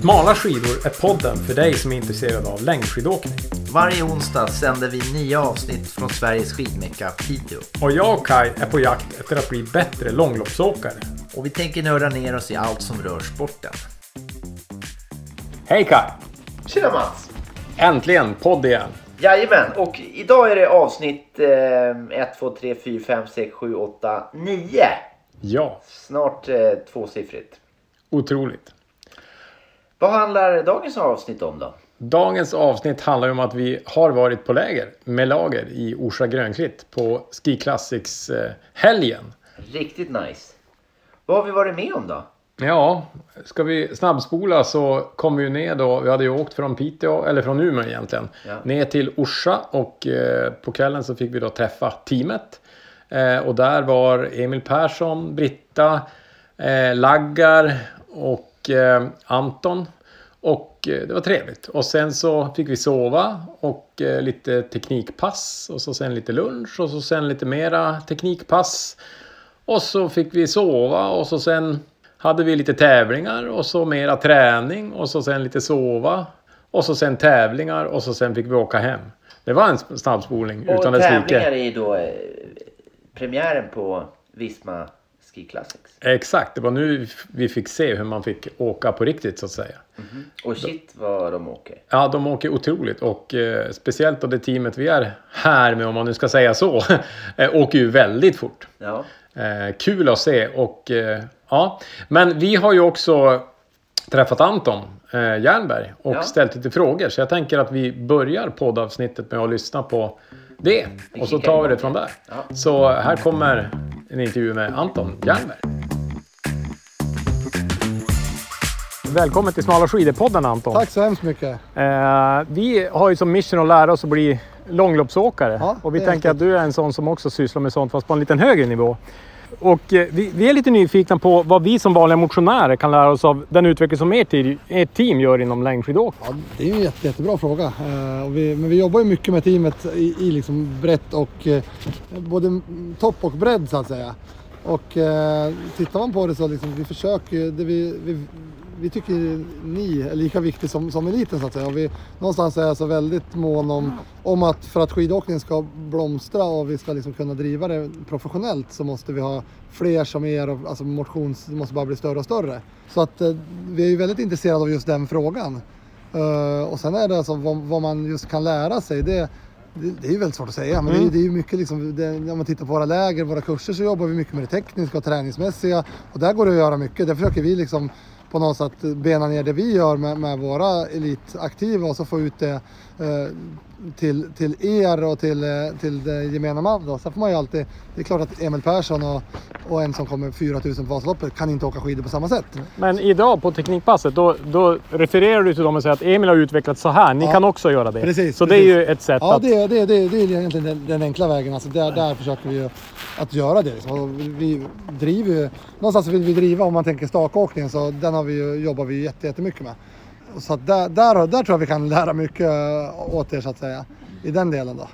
Smala skidor är podden för dig som är intresserad av längdskidåkning. Varje onsdag sänder vi nya avsnitt från Sveriges skidmecka Piteå. Och jag och Kai är på jakt efter att bli bättre långloppsåkare. Och vi tänker nörda ner oss i allt som rör sporten. Hej Kai! Tjena Mats! Äntligen podd igen! Jajamän, och idag är det avsnitt eh, 1, 2, 3, 4, 5, 6, 7, 8, 9. Ja, Snart eh, tvåsiffrigt. otroligt. Vad handlar dagens avsnitt om då? Dagens avsnitt handlar ju om att vi har varit på läger med lager i Orsa Grönklitt på Ski Classics-helgen. Riktigt nice. Vad har vi varit med om då? Ja, ska vi snabbspola så kom vi ju ner då. Vi hade ju åkt från Piteå, eller från Umeå egentligen, Ja. ner till Orsa och eh, på kvällen så fick vi då träffa teamet. Eh, och där var Emil Persson, Britta, eh, Laggar och eh, Anton. Och eh, det var trevligt. Och sen så fick vi sova och eh, lite teknikpass och så sen lite lunch och så sen lite mera teknikpass. Och så fick vi sova och så sen hade vi lite tävlingar och så mera träning och så sen lite sova. Och så sen tävlingar och så sen fick vi åka hem. Det var en snabbspolning Och utan dess tävlingar like. är ju då eh, premiären på Visma Ski Classics. Exakt, det var nu vi fick se hur man fick åka på riktigt så att säga. Och shit vad de åker. Ja, de åker otroligt och eh, speciellt då det teamet vi är här med om man nu ska säga så, eh, åker ju väldigt fort. Ja. Eh, kul att se och eh, ja, men vi har ju också träffat Anton eh, Jernberg och Ja. ställt lite frågor. Så jag tänker att vi börjar poddavsnittet med att lyssna på det. Och så tar vi det från där. Så här kommer en intervju med Anton Jernberg. Välkommen till Smala skidor-podden Anton. Tack så hemskt mycket. Eh, vi har ju som mission att lära oss att bli långloppsåkare. Ja, och vi tänker att du är en sån som också sysslar med sånt fast på en lite högre nivå. Och eh, vi, vi är lite nyfikna på vad vi som vanliga motionärer kan lära oss av den utveckling som ert, ert team gör inom längdskidåkning. Ja, det är ju en jätte, jättebra fråga. Eh, och vi, men vi jobbar ju mycket med teamet i, i liksom brett och eh, både topp och bredd så att säga. Och eh, tittar man på det så liksom, vi försöker ju, det vi, vi, vi tycker ni är lika viktigt som, som eliten så att säga. Och vi, någonstans är jag så väldigt mån om, om att för att skidåkningen ska blomstra och vi ska liksom kunna driva det professionellt så måste vi ha fler som er och alltså motions, det måste bara bli större och större. Så att eh, vi är ju väldigt intresserade av just den frågan. Eh, och sen är det alltså vad, vad man just kan lära sig. Det, det, det är ju väldigt svårt att säga, men det, är- det är ju mycket liksom, det, om man tittar på våra läger, våra kurser så jobbar vi mycket med det tekniska och träningsmässiga. Och där går det att göra mycket. Där försöker vi liksom på något sätt bena ner det vi gör med, med våra elitaktiva och så få ut det eh, till, till er och till, eh, till det gemena man. Då. Sen får man ju alltid, det är klart att Emil Persson och, och en som kommer 4000 på Vasaloppet kan inte åka skidor på samma sätt. Men idag på Teknikpasset då, då refererar du till dem och säger att Emil har utvecklat så här. Ni Ja. kan också göra det. Precis, så det precis. är ju ett sätt Ja, att... det, är- det, det, är- det är egentligen den, den enkla vägen. Alltså där, där försöker vi ju att göra det. Liksom. Vi driver ju, någonstans vill vi driva, om man tänker stakåkningen, så den har vi jobbar vi jätte, jättemycket med. Så att där, där, där tror jag vi kan lära mycket åt er så att säga. I den delen då.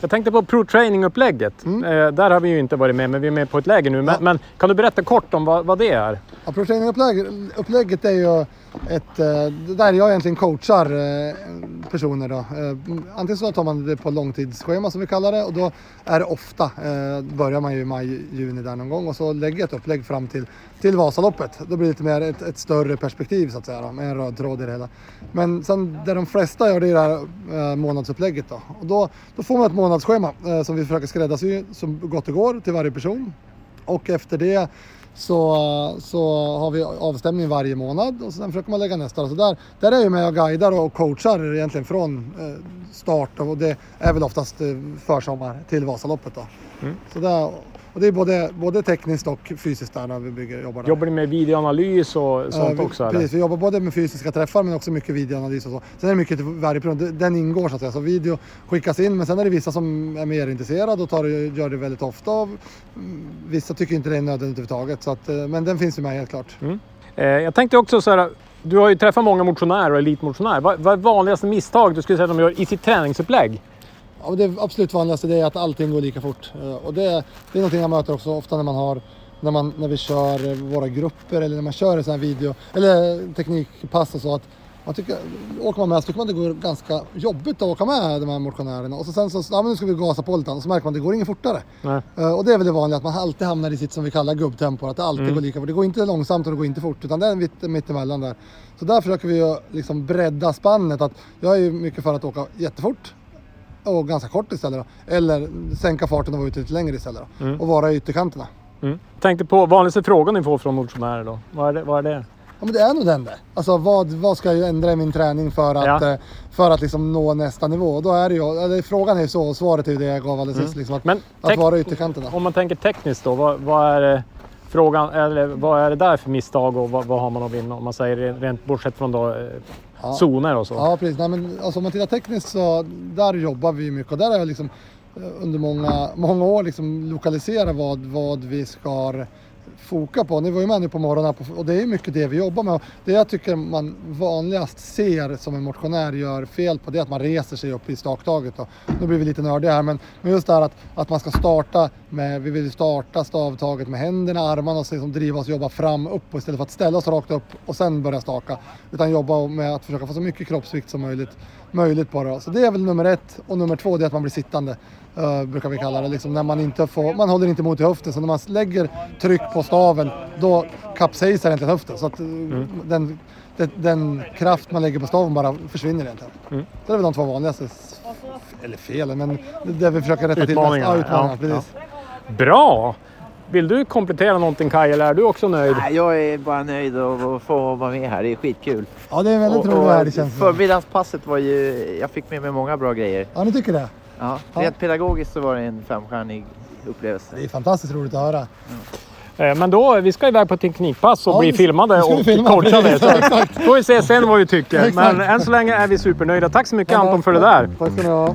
Jag tänkte på pro-training-upplägget. Mm. Eh, där har vi ju inte varit med, men vi är med på ett läger nu. Men, men kan du berätta kort om vad, vad det är? Ja, Pro-training-upplägget upplägget är ju ett, eh, där jag egentligen coachar eh, personer då. Eh, Antingen så tar man det på långtidsschema som vi kallar det och då är det ofta, eh, börjar man ju i maj, juni där någon gång och så lägger jag ett upplägg fram till, till Vasaloppet. Då blir det lite mer ett, ett större perspektiv så att säga då, med en röd tråd i det hela. Men sen det de flesta gör det är det här eh, månadsupplägget då. Och då, då får man ett månadsschema eh, som vi försöker skräddarsy så gott det går till varje person. Och efter det så, så har vi avstämning varje månad och sen försöker man lägga nästa. Så där, där är jag med och guidar och coachar egentligen från eh, start och det är väl oftast eh, försommar till Vasaloppet. Då. Så där, och det är både, både tekniskt och fysiskt där när vi bygger, jobbar där. Jobbar ni med videoanalys och sånt vi, också? Eller? Precis, vi jobbar både med fysiska träffar men också mycket videoanalys och så. Sen är det mycket Det- den ingår så att säga. Så video skickas in men sen är det vissa som är mer intresserade och tar, gör det väldigt ofta. Mm, vissa tycker inte det är nödvändigt överhuvudtaget. Så att, eh, men den finns ju med helt klart. Eh, jag tänkte också så här. Du har ju träffat många motionärer och elitmotionärer. Vad, vad är vanligaste misstag du skulle säga att de gör i sitt träningsupplägg? Och det absolut vanligaste det är att allting går lika fort. Eh, Och det, det är någonting jag möter också ofta när man har när, man, när vi kör eh, våra grupper eller när man kör en sån här video eller teknikpass och så att man tycker, åker man med så tycker man det går ganska jobbigt att åka med de här motionärerna och så sen så, ja men nu ska vi gasa på lite och så märker man att det går inget fortare. Eh, och det är väl det vanliga, att man alltid hamnar i sitt som vi kallar gubbtempo, att det alltid går lika fort. Det går inte långsamt och det går inte fort, utan det är mitt, mittemellan där. Så där försöker vi ju liksom bredda spannet, att jag är ju mycket för att åka jättefort och ganska kort istället då. Eller sänka farten och vara ute lite längre istället då. Och vara i ytterkanterna. Mm. Tänkte på vanligaste frågan ni får från motionärer då. Vad är det? Vad är det? Ja men det är nog den där. Alltså vad, vad ska jag ändra i min träning för att, Ja. eh, för att liksom nå nästa nivå? Då är det ju, eller frågan är ju så och svaret är ju det jag gav alldeles sist. Liksom, att, Men att vara i ytterkanterna. Om man tänker tekniskt då, vad, vad är det frågan, eller vad är det där för misstag och vad, vad har man att vinna? Om man säger rent- rent bortsett från då, eh, Ja. zoner och så. Ja precis. Nej, men, alltså, om man tittar tekniskt så där jobbar vi mycket och där har jag liksom eh, under många, många år liksom lokaliserat vad, vad vi ska foka på. Ni var ju med nu på morgonen på, och det är mycket det vi jobbar med. Och det jag tycker man vanligast ser som en motionär gör fel på det är att man reser sig upp i staktaget. Och nu blir vi lite nördiga här men, men just det här att, att man ska starta med, vi vill starta stavtaget med händerna, armarna och liksom driva oss jobba fram upp och istället för att ställa oss rakt upp och sen börja staka. Utan jobba med att försöka få så mycket kroppsvikt som möjligt, möjligt det. Så det är väl nummer ett. Och nummer två det är att man blir sittande. eh, brukar vi kalla det. Liksom när man inte får, man håller inte emot i höften. Så när man lägger tryck på staven då kapsejsar egentligen höften. Så att eh, den, den, den kraft man lägger på staven bara försvinner egentligen. Det är väl de två vanligaste, eller felen, men det vi försöker rätta till. mest. Utmaningarna, Ja, utmaningarna, ja, precis. Bra! Vill du komplettera någonting Kaj eller är du också nöjd? Nej, Jag är bara nöjd att få vara med här. Det är skitkul. Ja, det är väldigt Och- rolig och värld det känns som. Förmiddagspasset var ju... Jag fick med mig många bra grejer. Ja, ni tycker det? Ja, Ja. rent pedagogiskt så var det en femstjärnig upplevelse. Det är fantastiskt roligt att höra. Eh, Men då, vi ska iväg på teknikpass och Ja, bli vi- filmade vi och filma, coachade. Så får vi se sen vad vi tycker. Exakt. Men än så länge är vi supernöjda. Tack så mycket Anton för det där. Tack ska ni ha.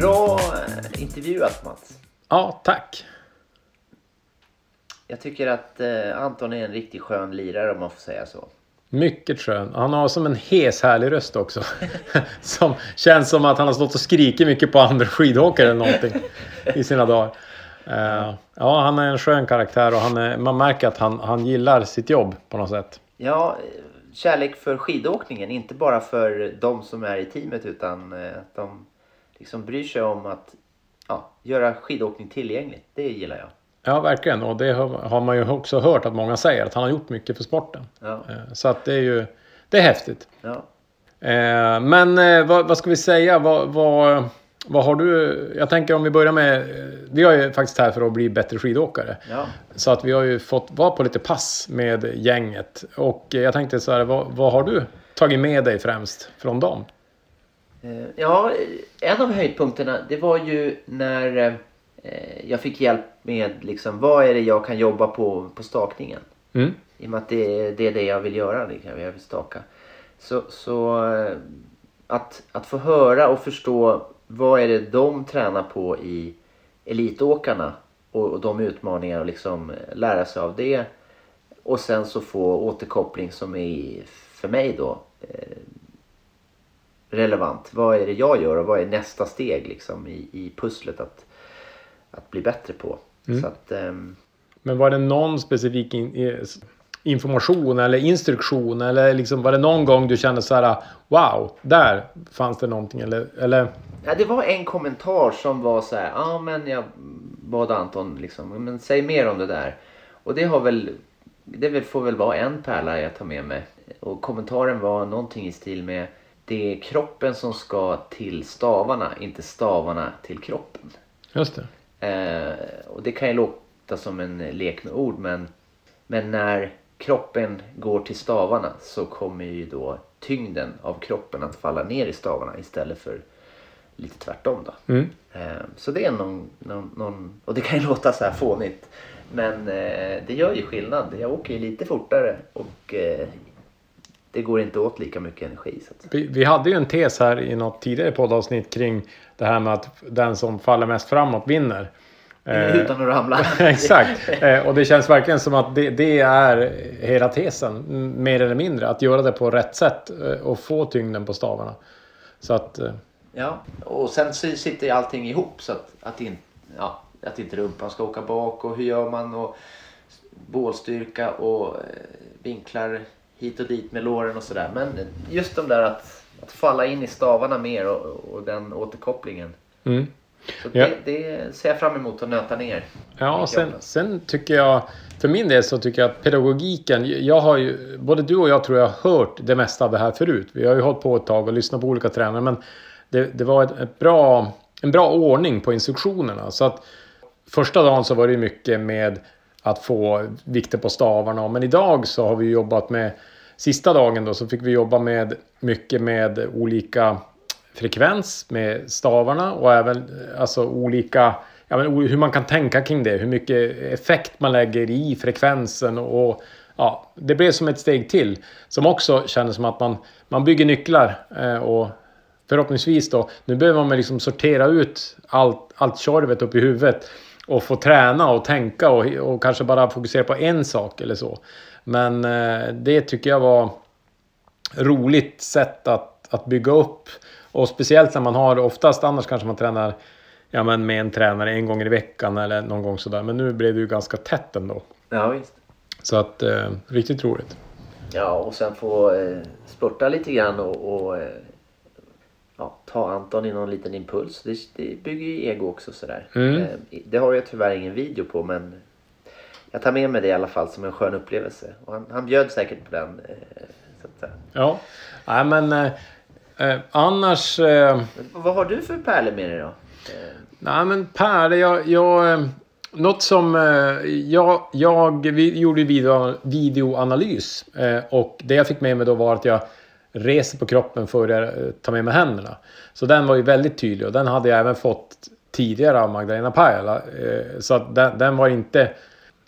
Bra intervjuat Mats. Ja, tack. Jag tycker att eh, Anton är en riktigt skön lirare om man får säga så. Mycket skön. Han har som en hes härlig röst också. som känns som att han har stått och skrikit mycket på andra skidåkare eller någonting i sina dagar. Eh, ja, han är en skön karaktär och han är, man märker att han, han gillar sitt jobb på något sätt. Ja, eh, kärlek för skidåkningen. Inte bara för de som är i teamet utan eh, att de liksom bryr sig om att ja, göra skidåkning tillgängligt. Det gillar jag. Ja, verkligen. Och det har, man ju också hört att många säger. Att han har gjort mycket för sporten. Ja, Eh, så att det är ju... Det är häftigt. ja. Eh, men eh, vad, vad ska vi säga? Vad, vad, vad har du... Jag tänker om vi börjar med... Vi är ju faktiskt här för att bli bättre skidåkare. ja. Så att vi har ju fått vara på lite pass med gänget. Och jag tänkte så här, vad har du tagit med dig främst från dem? Eh, Ja, en av höjdpunkterna det var ju när eh, jag fick hjälp med liksom, vad är det jag kan jobba på på stakningen. Mm. I och med att det, det är det jag vill göra, liksom, jag vill staka. Så, så eh, att, att få höra och förstå vad är det de tränar på i elitåkarna och, och de utmaningar och liksom lära sig av det. Och sen så få återkoppling som är för mig då relevant. Vad är det jag gör och vad är nästa steg liksom i, i pusslet att, att bli bättre på. Så att, ehm, Men var det någon specifik in, i- information eller instruktion? Eller liksom, var det någon gång du kände så här, wow, där fanns det någonting? Eller, eller Ja, det var en kommentar som var så här, ja ah, men jag bad Anton liksom, men säg mer om det där. Och det har väl, det får väl vara en pärla jag tar med mig. Och kommentaren var någonting i stil med, det är kroppen som ska till stavarna, inte stavarna till kroppen. just det. Eh, och det kan ju låta som en lek med ord men, men när kroppen går till stavarna så kommer ju då tyngden av kroppen att falla ner i stavarna istället för lite tvärtom då. Mm. Eh, så det är någon, någon, någon, och det kan ju låta så här fånigt men eh, det gör ju skillnad. Jag åker ju lite fortare och eh, det går inte åt lika mycket energi. Vi, vi hade ju en tes här i något tidigare poddavsnitt kring det här med att den som faller mest framåt vinner. Eh, utan att ramla. Exakt. Eh, och det känns verkligen som att det, det är hela tesen, mer eller mindre. Att göra det på rätt sätt eh, och få tyngden på stavarna. Så att, Ja, och sen sitter ju allting ihop så att, att in, ja, att inte rumpan ska åka bak och hur gör man och bålstyrka och vinklar hit och dit med låren och sådär. Men just de där att, att falla in i stavarna mer och, och den återkopplingen. Mm. Så Ja. det, det ser jag fram emot att nöta ner. Ja, sen, sen tycker jag, för min del så tycker jag att pedagogiken, jag har ju, både du och jag tror jag har hört det mesta av det här förut. Vi har ju hållit på ett tag och lyssnat på olika tränare, men det, det var ett, ett bra, en bra ordning på instruktionerna. Så att första dagen så var det mycket med att få vikter på stavarna, men idag så har vi jobbat med, sista dagen då så fick vi jobba med mycket med olika frekvens med stavarna och även alltså olika ja, men, hur man kan tänka kring det. Hur mycket effekt man lägger i frekvensen och ja, det blev som ett steg till som också kändes som att man, man bygger nycklar eh, och förhoppningsvis då nu behöver man liksom sortera ut allt, allt tjorvet upp i huvudet och få träna och tänka och, och kanske bara fokusera på en sak eller så. Men eh, det tycker jag var roligt sätt att, att bygga upp. Och speciellt när man har, oftast annars kanske man tränar ja, men med en tränare en gång i veckan eller någon gång sådär. Men nu blev det ju ganska tätt ändå. Ja, visst. Så att, eh, riktigt roligt. Ja, och sen få eh, spurta lite grann och, och eh, ja, ta Anton i någon liten impuls. Det, det bygger ju ego också sådär. Mm. Eh, det har jag tyvärr ingen video på men jag tar med mig det i alla fall som en skön upplevelse. Och han, han bjöd säkert på den. Eh. Ja, nej men eh, eh, annars... Eh, vad har du för pärlor med dig då? Eh, Nej men Per, jag... jag något som... Jag, jag vi gjorde video, videoanalys. Och det jag fick med mig då var att jag reser på kroppen för att eh, ta med mig händerna. Så den var ju väldigt tydlig och den hade jag även fått tidigare av Magdalena Pajala. eh, Så att den, den var inte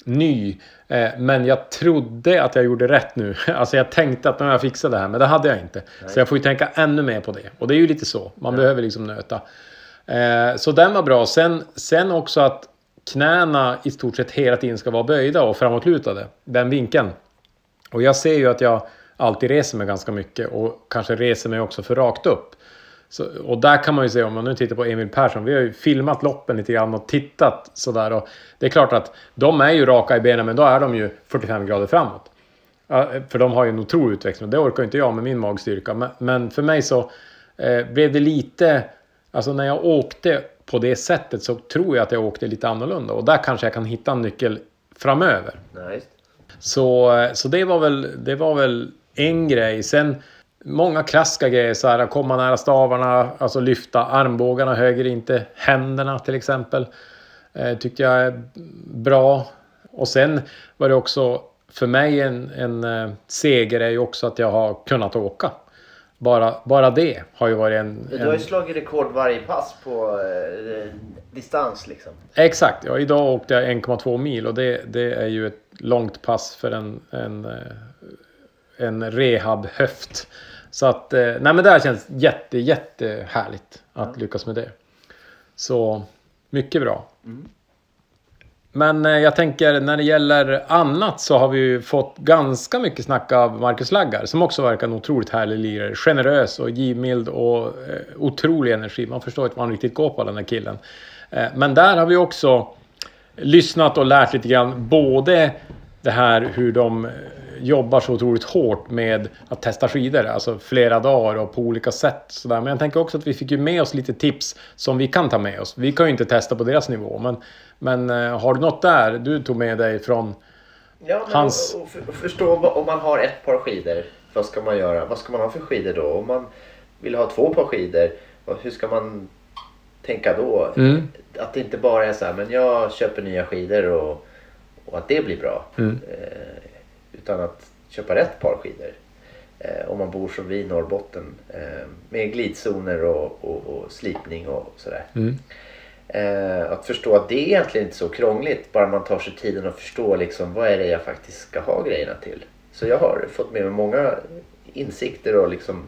ny. Eh, Men jag trodde att jag gjorde rätt nu. Alltså jag tänkte att nu har jag fixat det här, men det hade jag inte. Så jag får ju tänka ännu mer på det. Och det är ju lite så. Man behöver liksom nöta. Så den var bra. Sen, sen också att knäna i stort sett hela tiden ska vara böjda och framåtlutade. Den vinkeln. Och jag ser ju att jag alltid reser mig ganska mycket och kanske reser mig också för rakt upp. Så, och där kan man ju se om man nu tittar på Emil Persson. Vi har ju filmat loppen lite grann och tittat sådär. Och det är klart att de är ju raka i benen men då är de ju 45 grader framåt. För de har ju en otrolig utväxling. Det orkar inte jag med min magstyrka. Men, men för mig så eh, blev det lite... Alltså när jag åkte på det sättet så tror jag att jag åkte lite annorlunda. Och där kanske jag kan hitta en nyckel framöver. nej, just. Så, så det, var väl, det var väl en grej. Sen många klassiska grejer. Så här, komma nära stavarna, alltså lyfta armbågarna höger, inte händerna till exempel. Eh, tyckte jag är bra. Och sen var det också för mig en, en eh, seger är ju också att jag har kunnat åka. Bara, bara det har ju varit en... Du har ju slagit rekord varje pass på eh, distans liksom. exakt, ja, idag åkte jag 1,2 mil och det, det är ju ett långt pass för en, en, eh, en rehab-höft. Så att, eh, nej men det här känns jätte, jätte härligt att lyckas med det. Så mycket bra. Men eh, jag tänker när det gäller annat så har vi ju fått ganska mycket snack av Marcus Laggar som också verkar en otroligt härlig lirare. Generös och givmild och eh, otrolig energi. Man förstår inte vad han riktigt går på den här killen. Eh, men där har vi också lyssnat och lärt lite grann både det här hur de jobbar så otroligt hårt med att testa skidor, alltså flera dagar och på olika sätt. Sådär. Men jag tänker också att vi fick ju med oss lite tips som vi kan ta med oss. Vi kan ju inte testa på deras nivå, men, men eh, har du något där du tog med dig från... Ja, Hans- och, och, för- och förstå om man har ett par skidor. Vad ska man göra? Vad ska man ha för skidor då? Om man vill ha två par skidor. Hur ska man tänka då? Mm. Att det inte bara är så här, men jag köper nya skidor och, och att det blir bra. Mm. Eh, utan att köpa rätt par skidor. Eh, om man bor som vi i Norrbotten. Eh, med glidzoner och, och, och slipning och sådär. Mm. Eh, att förstå att det är egentligen inte så krångligt bara man tar sig tiden att förstå liksom, vad är det jag faktiskt ska ha grejerna till. Så jag har fått med mig många insikter och liksom,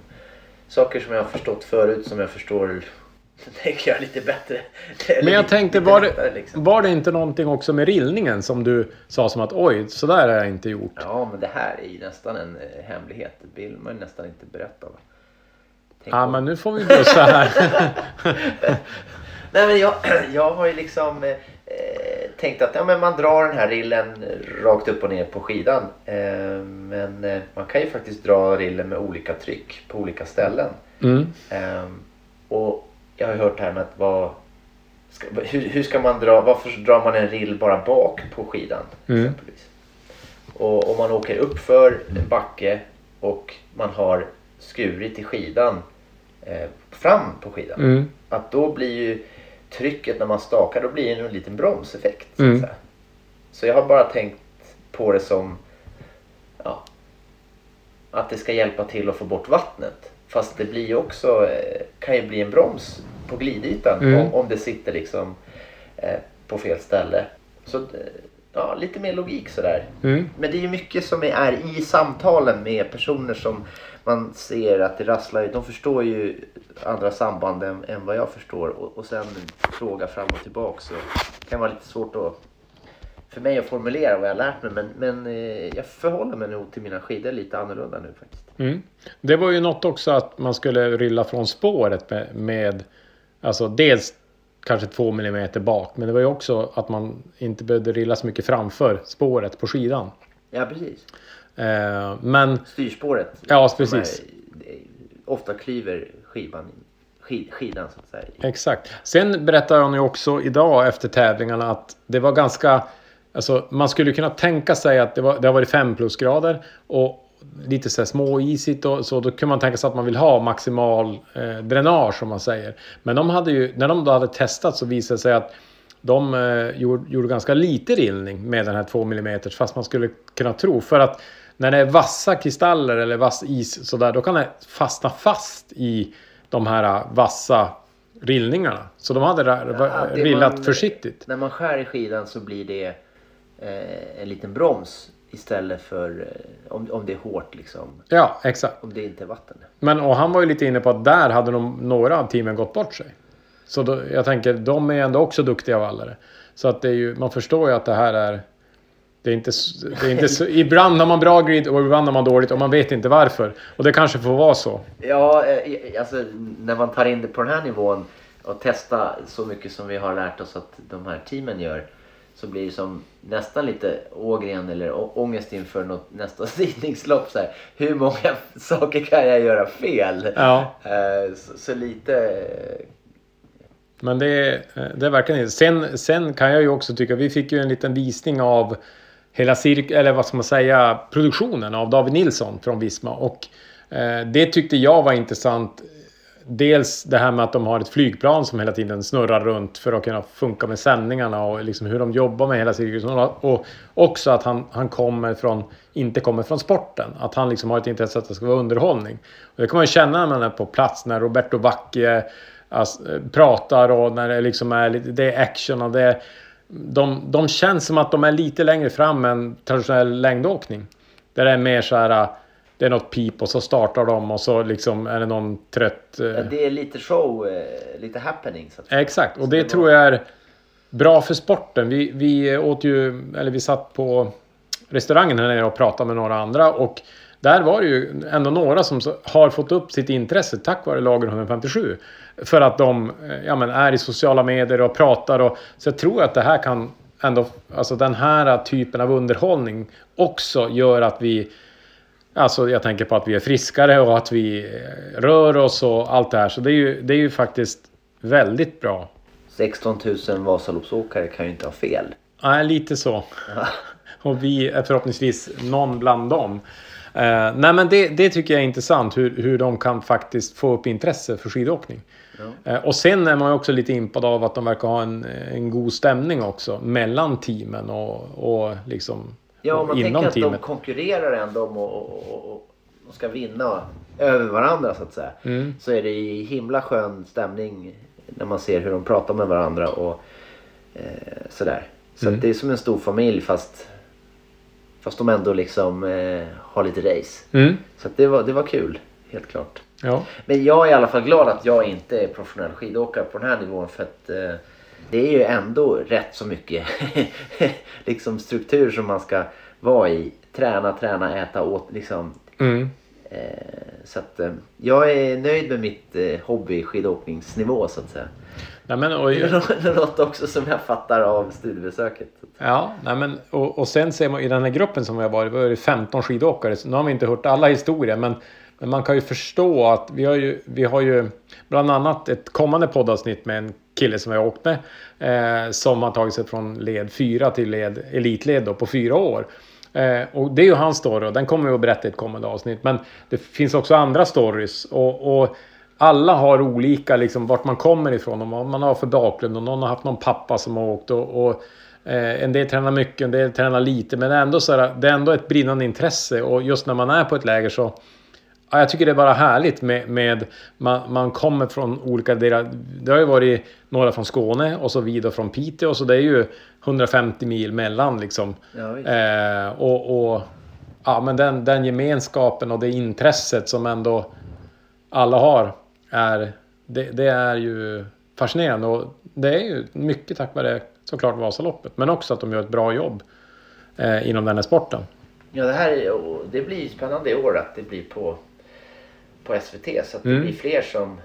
saker som jag har förstått förut som jag förstår tänker jag lite bättre. Men jag tänkte, var lättare, det, liksom. var det inte någonting också med rillningen som du sa som att oj, så där har jag inte gjort? Ja men det här är ju nästan en eh, hemlighet. Det vill man ju nästan inte berätta. Va? Tänk Ja, om- men nu får vi bussa här. Nej men jag, jag har ju liksom eh, eh, tänkte att ja, men man drar den här rillen rakt upp och ner på skidan. Eh, men eh, man kan ju faktiskt dra rillen med olika tryck på olika ställen. Mm. Eh, och jag har hört här med att vad, ska, hur, hur ska man dra, varför drar man en rill bara bak på skidan? Mm. Exempelvis. Och om man åker upp för en backe och man har skurit i skidan eh, fram på skidan. Mm. Att då blir ju trycket när man stakar, då blir det en liten bromseffekt. Så, Mm. säga. så jag har bara tänkt på det som ja, att det ska hjälpa till att få bort vattnet. Fast det blir också, eh, kan ju bli en broms på glidytan Mm. om, om det sitter liksom eh, på fel ställe. Så eh, ja, lite mer logik sådär. Mm. Men det är ju mycket som är i samtalen med personer som man ser att det rasslar. De förstår ju andra samband än, än vad jag förstår. Och, och sen fråga fram och tillbaka. Så det kan vara lite svårt att, för mig att formulera vad jag har lärt mig. Men, men jag förhåller mig nog till mina skidor lite annorlunda nu faktiskt. Mm. Det var ju något också att man skulle rilla från spåret med, med alltså dels kanske två millimeter bak, men det var ju också att man inte behövde rilla så mycket framför spåret på skidan. Ja, precis. Eh, men Styrspåret. Ja, precis. Är, ofta klyver skivan, skid, skidan så att säga. Exakt. Sen berättade han ju också idag efter tävlingarna att det var ganska... Alltså man skulle kunna tänka sig att det, var, det har varit 5 plusgrader och lite så här småisigt och så. Då kunde man tänka sig att man vill ha maximal eh, dränage som man säger. Men de hade ju, när de då hade testat så visade det sig att de eh, gjorde, gjorde ganska lite rillning med den här 2 mm fast man skulle kunna tro. För att när det är vassa kristaller eller vass is sådär, då kan det fastna fast i de här eh, vassa rillningarna. Så de hade Ja, rillat man- försiktigt. När man skär i skidan så blir det eh, en liten broms istället för eh, om, om det är hårt liksom. Ja, exakt. Om det inte är vatten. Men och han var ju lite inne på att där hade de, några av teamen gått bort sig. Så då, jag tänker, de är ändå också duktiga vallare. Så att det är ju, man förstår ju att det här är... Det är inte, det är inte så, ibland har man bra grid och ibland har man dåligt och man vet inte varför. Och det kanske får vara så. Ja, eh, alltså när man tar in det på den här nivån och testar så mycket som vi har lärt oss att de här teamen gör. Så blir det som nästan lite Ågren eller ångest inför något, nästa sidningslopp. Så här. Hur många saker kan jag göra fel? Ja. Eh, Så, så lite... eh, Men det är, det är verkligen. Sen, sen kan jag ju också tycka, vi fick ju en liten visning av hela cirk eller vad ska man säga, produktionen av David Nilsson från Visma. Och eh, det tyckte jag var intressant. Dels det här med att de har ett flygplan som hela tiden snurrar runt för att kunna funka med sändningarna och liksom hur de jobbar med hela cirkusen. Och också att han, han kommer från, inte kommer från sporten. Att han liksom har ett intresse att det ska vara underhållning. Och det kan man ju känna när man är på plats när Roberto Bacchi alltså, pratar och när det liksom är det är action och det är, de, de känns som att de är lite längre fram än traditionell längdåkning. Där det är mer så här, det är något pip och så startar de och så liksom är det någon trött... eh, Ja, det är lite show, eh, lite happening. Så att. Exakt, och det tror jag är bra för sporten. Vi, vi åt ju, eller vi satt på restaurangen här nere och pratade med några andra och där var det ju ändå några som har fått upp sitt intresse tack vare Lager 157. För att de eh, ja, men är i sociala medier och pratar och så jag tror att det här kan ändå, alltså den här typen av underhållning också gör att vi Alltså jag tänker på att vi är friskare och att vi eh, rör oss och allt det här. Så det är ju, det är ju faktiskt väldigt bra. 16 000 Vasaloppsåkare kan ju inte ha fel. Nej, lite så. Och vi är förhoppningsvis någon bland dem. Eh, nej men det, det tycker jag är intressant hur, hur de kan faktiskt få upp intresse för skidåkning. Eh, och sen är man ju också lite impad av att de verkar ha en, en god stämning också mellan teamen och, och liksom Ja, om man inom tänker att teamet. de konkurrerar ändå om och, och, och, och ska vinna över varandra så att säga. Mm. Så är det ju himla skön stämning när man ser hur de pratar med varandra och eh, sådär. Så Mm. det är som en stor familj fast, fast de ändå liksom eh, har lite race. Mm. Så det, var, det var kul, helt klart. Ja. Men jag är i alla fall glad att jag inte är professionell skidåkare på den här nivån för att eh, det är ju ändå rätt så mycket liksom struktur som man ska vara i. Träna, träna, äta, åt, liksom. Mm. Eh, så att eh, jag är nöjd med mitt eh, hobbyskidåkningsnivå så att säga. Nej, men, och, Det är något också som jag fattar av studiebesöket. Ja, nej men, och, och sen ser man i den här gruppen som vi har varit, vi har ju 15 skidåkare. Så nu har vi inte hört alla historier, men, men man kan ju förstå att vi har ju, vi har ju bland annat ett kommande poddavsnitt med en kille som vi har åkt med. Eh, som har tagit sig från led 4 till led, elitled då, på fyra år. Eh, och det är ju hans story och den kommer vi att berätta i ett kommande avsnitt. Men det finns också andra stories. och, och alla har olika liksom vart man kommer ifrån och vad man har för bakgrund och någon har haft någon pappa som har åkt och, och eh, en del tränar mycket, en del tränar lite men ändå så här, det är ändå ett brinnande intresse och just när man är på ett läger så ja, jag tycker det är bara härligt med, med man, man kommer från olika delar. Det har ju varit några från Skåne och så vidare från Piteå så det är ju 150 mil mellan liksom. Ja. Eh, och, och ja, men den, den gemenskapen och det intresset som ändå alla har är det, det är ju fascinerande och det är ju mycket tack vare såklart Vasaloppet men också att de gör ett bra jobb eh, inom den här sporten. Ja, det här det blir spännande i år att det blir på, på SVT så att det Mm. blir fler som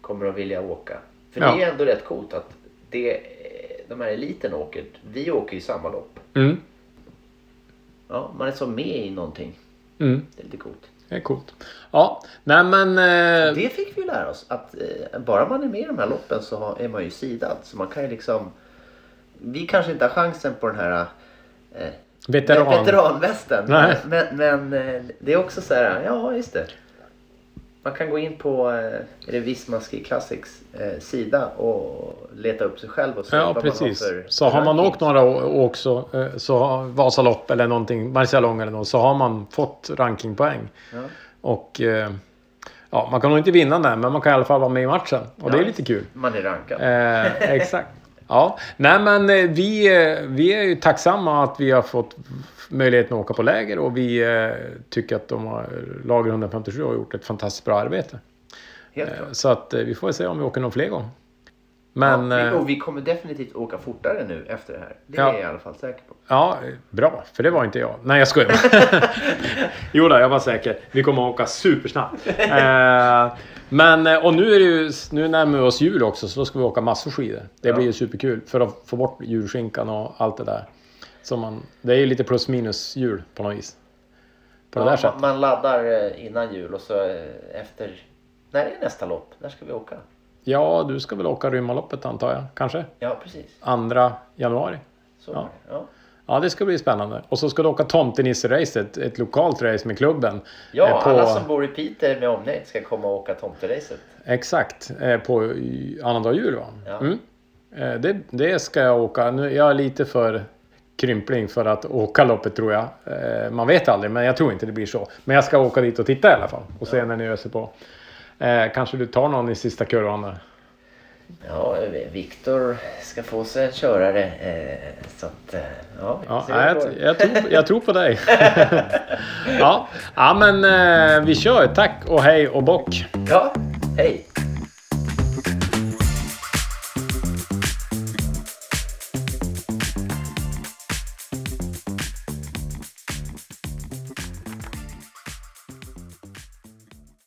kommer att vilja åka. För Ja. det är ju ändå rätt coolt att det, de här eliten åker. Vi åker ju samma lopp. Mm. Ja, man är så med i någonting. Mm. Det är lite coolt. Det är coolt. Ja, nej men... Eh, Det fick vi lära oss att eh, bara man är med i de här loppen så är man ju sidad. Så man kan ju liksom... Vi kanske inte har chansen på den här eh, veteran. veteranvästen. Nej. Men, men eh, det är också så här, ja just det. Man kan gå in på eh, är det Visma Ski Classics eh, sida och leta upp sig själv och se Ja, vad precis. man har för Så har man åkt några å- också, eh, så Vasalopp eller någonting, Marcialong eller något, så har man fått rankingpoäng. Ja. Och eh, ja, man kan nog inte vinna den, men man kan i alla fall vara med i matchen. Och det är Ja, lite kul. Man är rankad. Eh, exakt. Ja, nej men eh, vi, eh, vi är ju tacksamma att vi har fått möjligheten att åka på läger och vi eh, tycker att de har, Lager 157 har gjort ett fantastiskt bra arbete. Så att vi får se om vi åker någon fler gånger. Men ja, vi, eh, och vi kommer definitivt åka fortare nu efter det här. Det Ja. är jag i alla fall säker på. Ja, bra. För det var inte jag. Nej, jag skojar. Jo då, jag var säker. Vi kommer att åka supersnabbt. Eh, men, eh, och nu är det ju, nu närmar vi oss jul också, så då ska vi åka massor skidor. Det Ja. blir ju superkul för att få bort julskinkan och allt det där. Så man, det är ju lite plus minus jul på något vis. På det där sättet. man, laddar innan jul och så efter... När är nästa lopp? När ska vi åka? Ja, du ska väl åka Rymmarloppet antar jag? Kanske? Ja, precis. Andra januari? Så Ja. ja. Ja. Ja, det ska bli spännande. Och så ska du åka Tomtenisse-racet, ett lokalt race med klubben. Ja, eh, på- alla som bor i Piteå med omnejd ska komma och åka tomteracet. Exakt, eh, på annandag jul va? Ja. Mm. Eh, det, det ska jag åka. Nu, jag är lite för krympling för att åka loppet tror jag. Man vet aldrig, men jag tror inte det blir så. Men jag ska åka dit och titta i alla fall och se när ni öser på. Eh, kanske du tar någon i sista kurvan där? Ja, Viktor ska få sig en körare. Eh, så att, eh, ja, Ja, jag, jag, tror, jag tror på dig. ja. ja, men eh, vi kör. Tack och hej och bock. Ja, hej!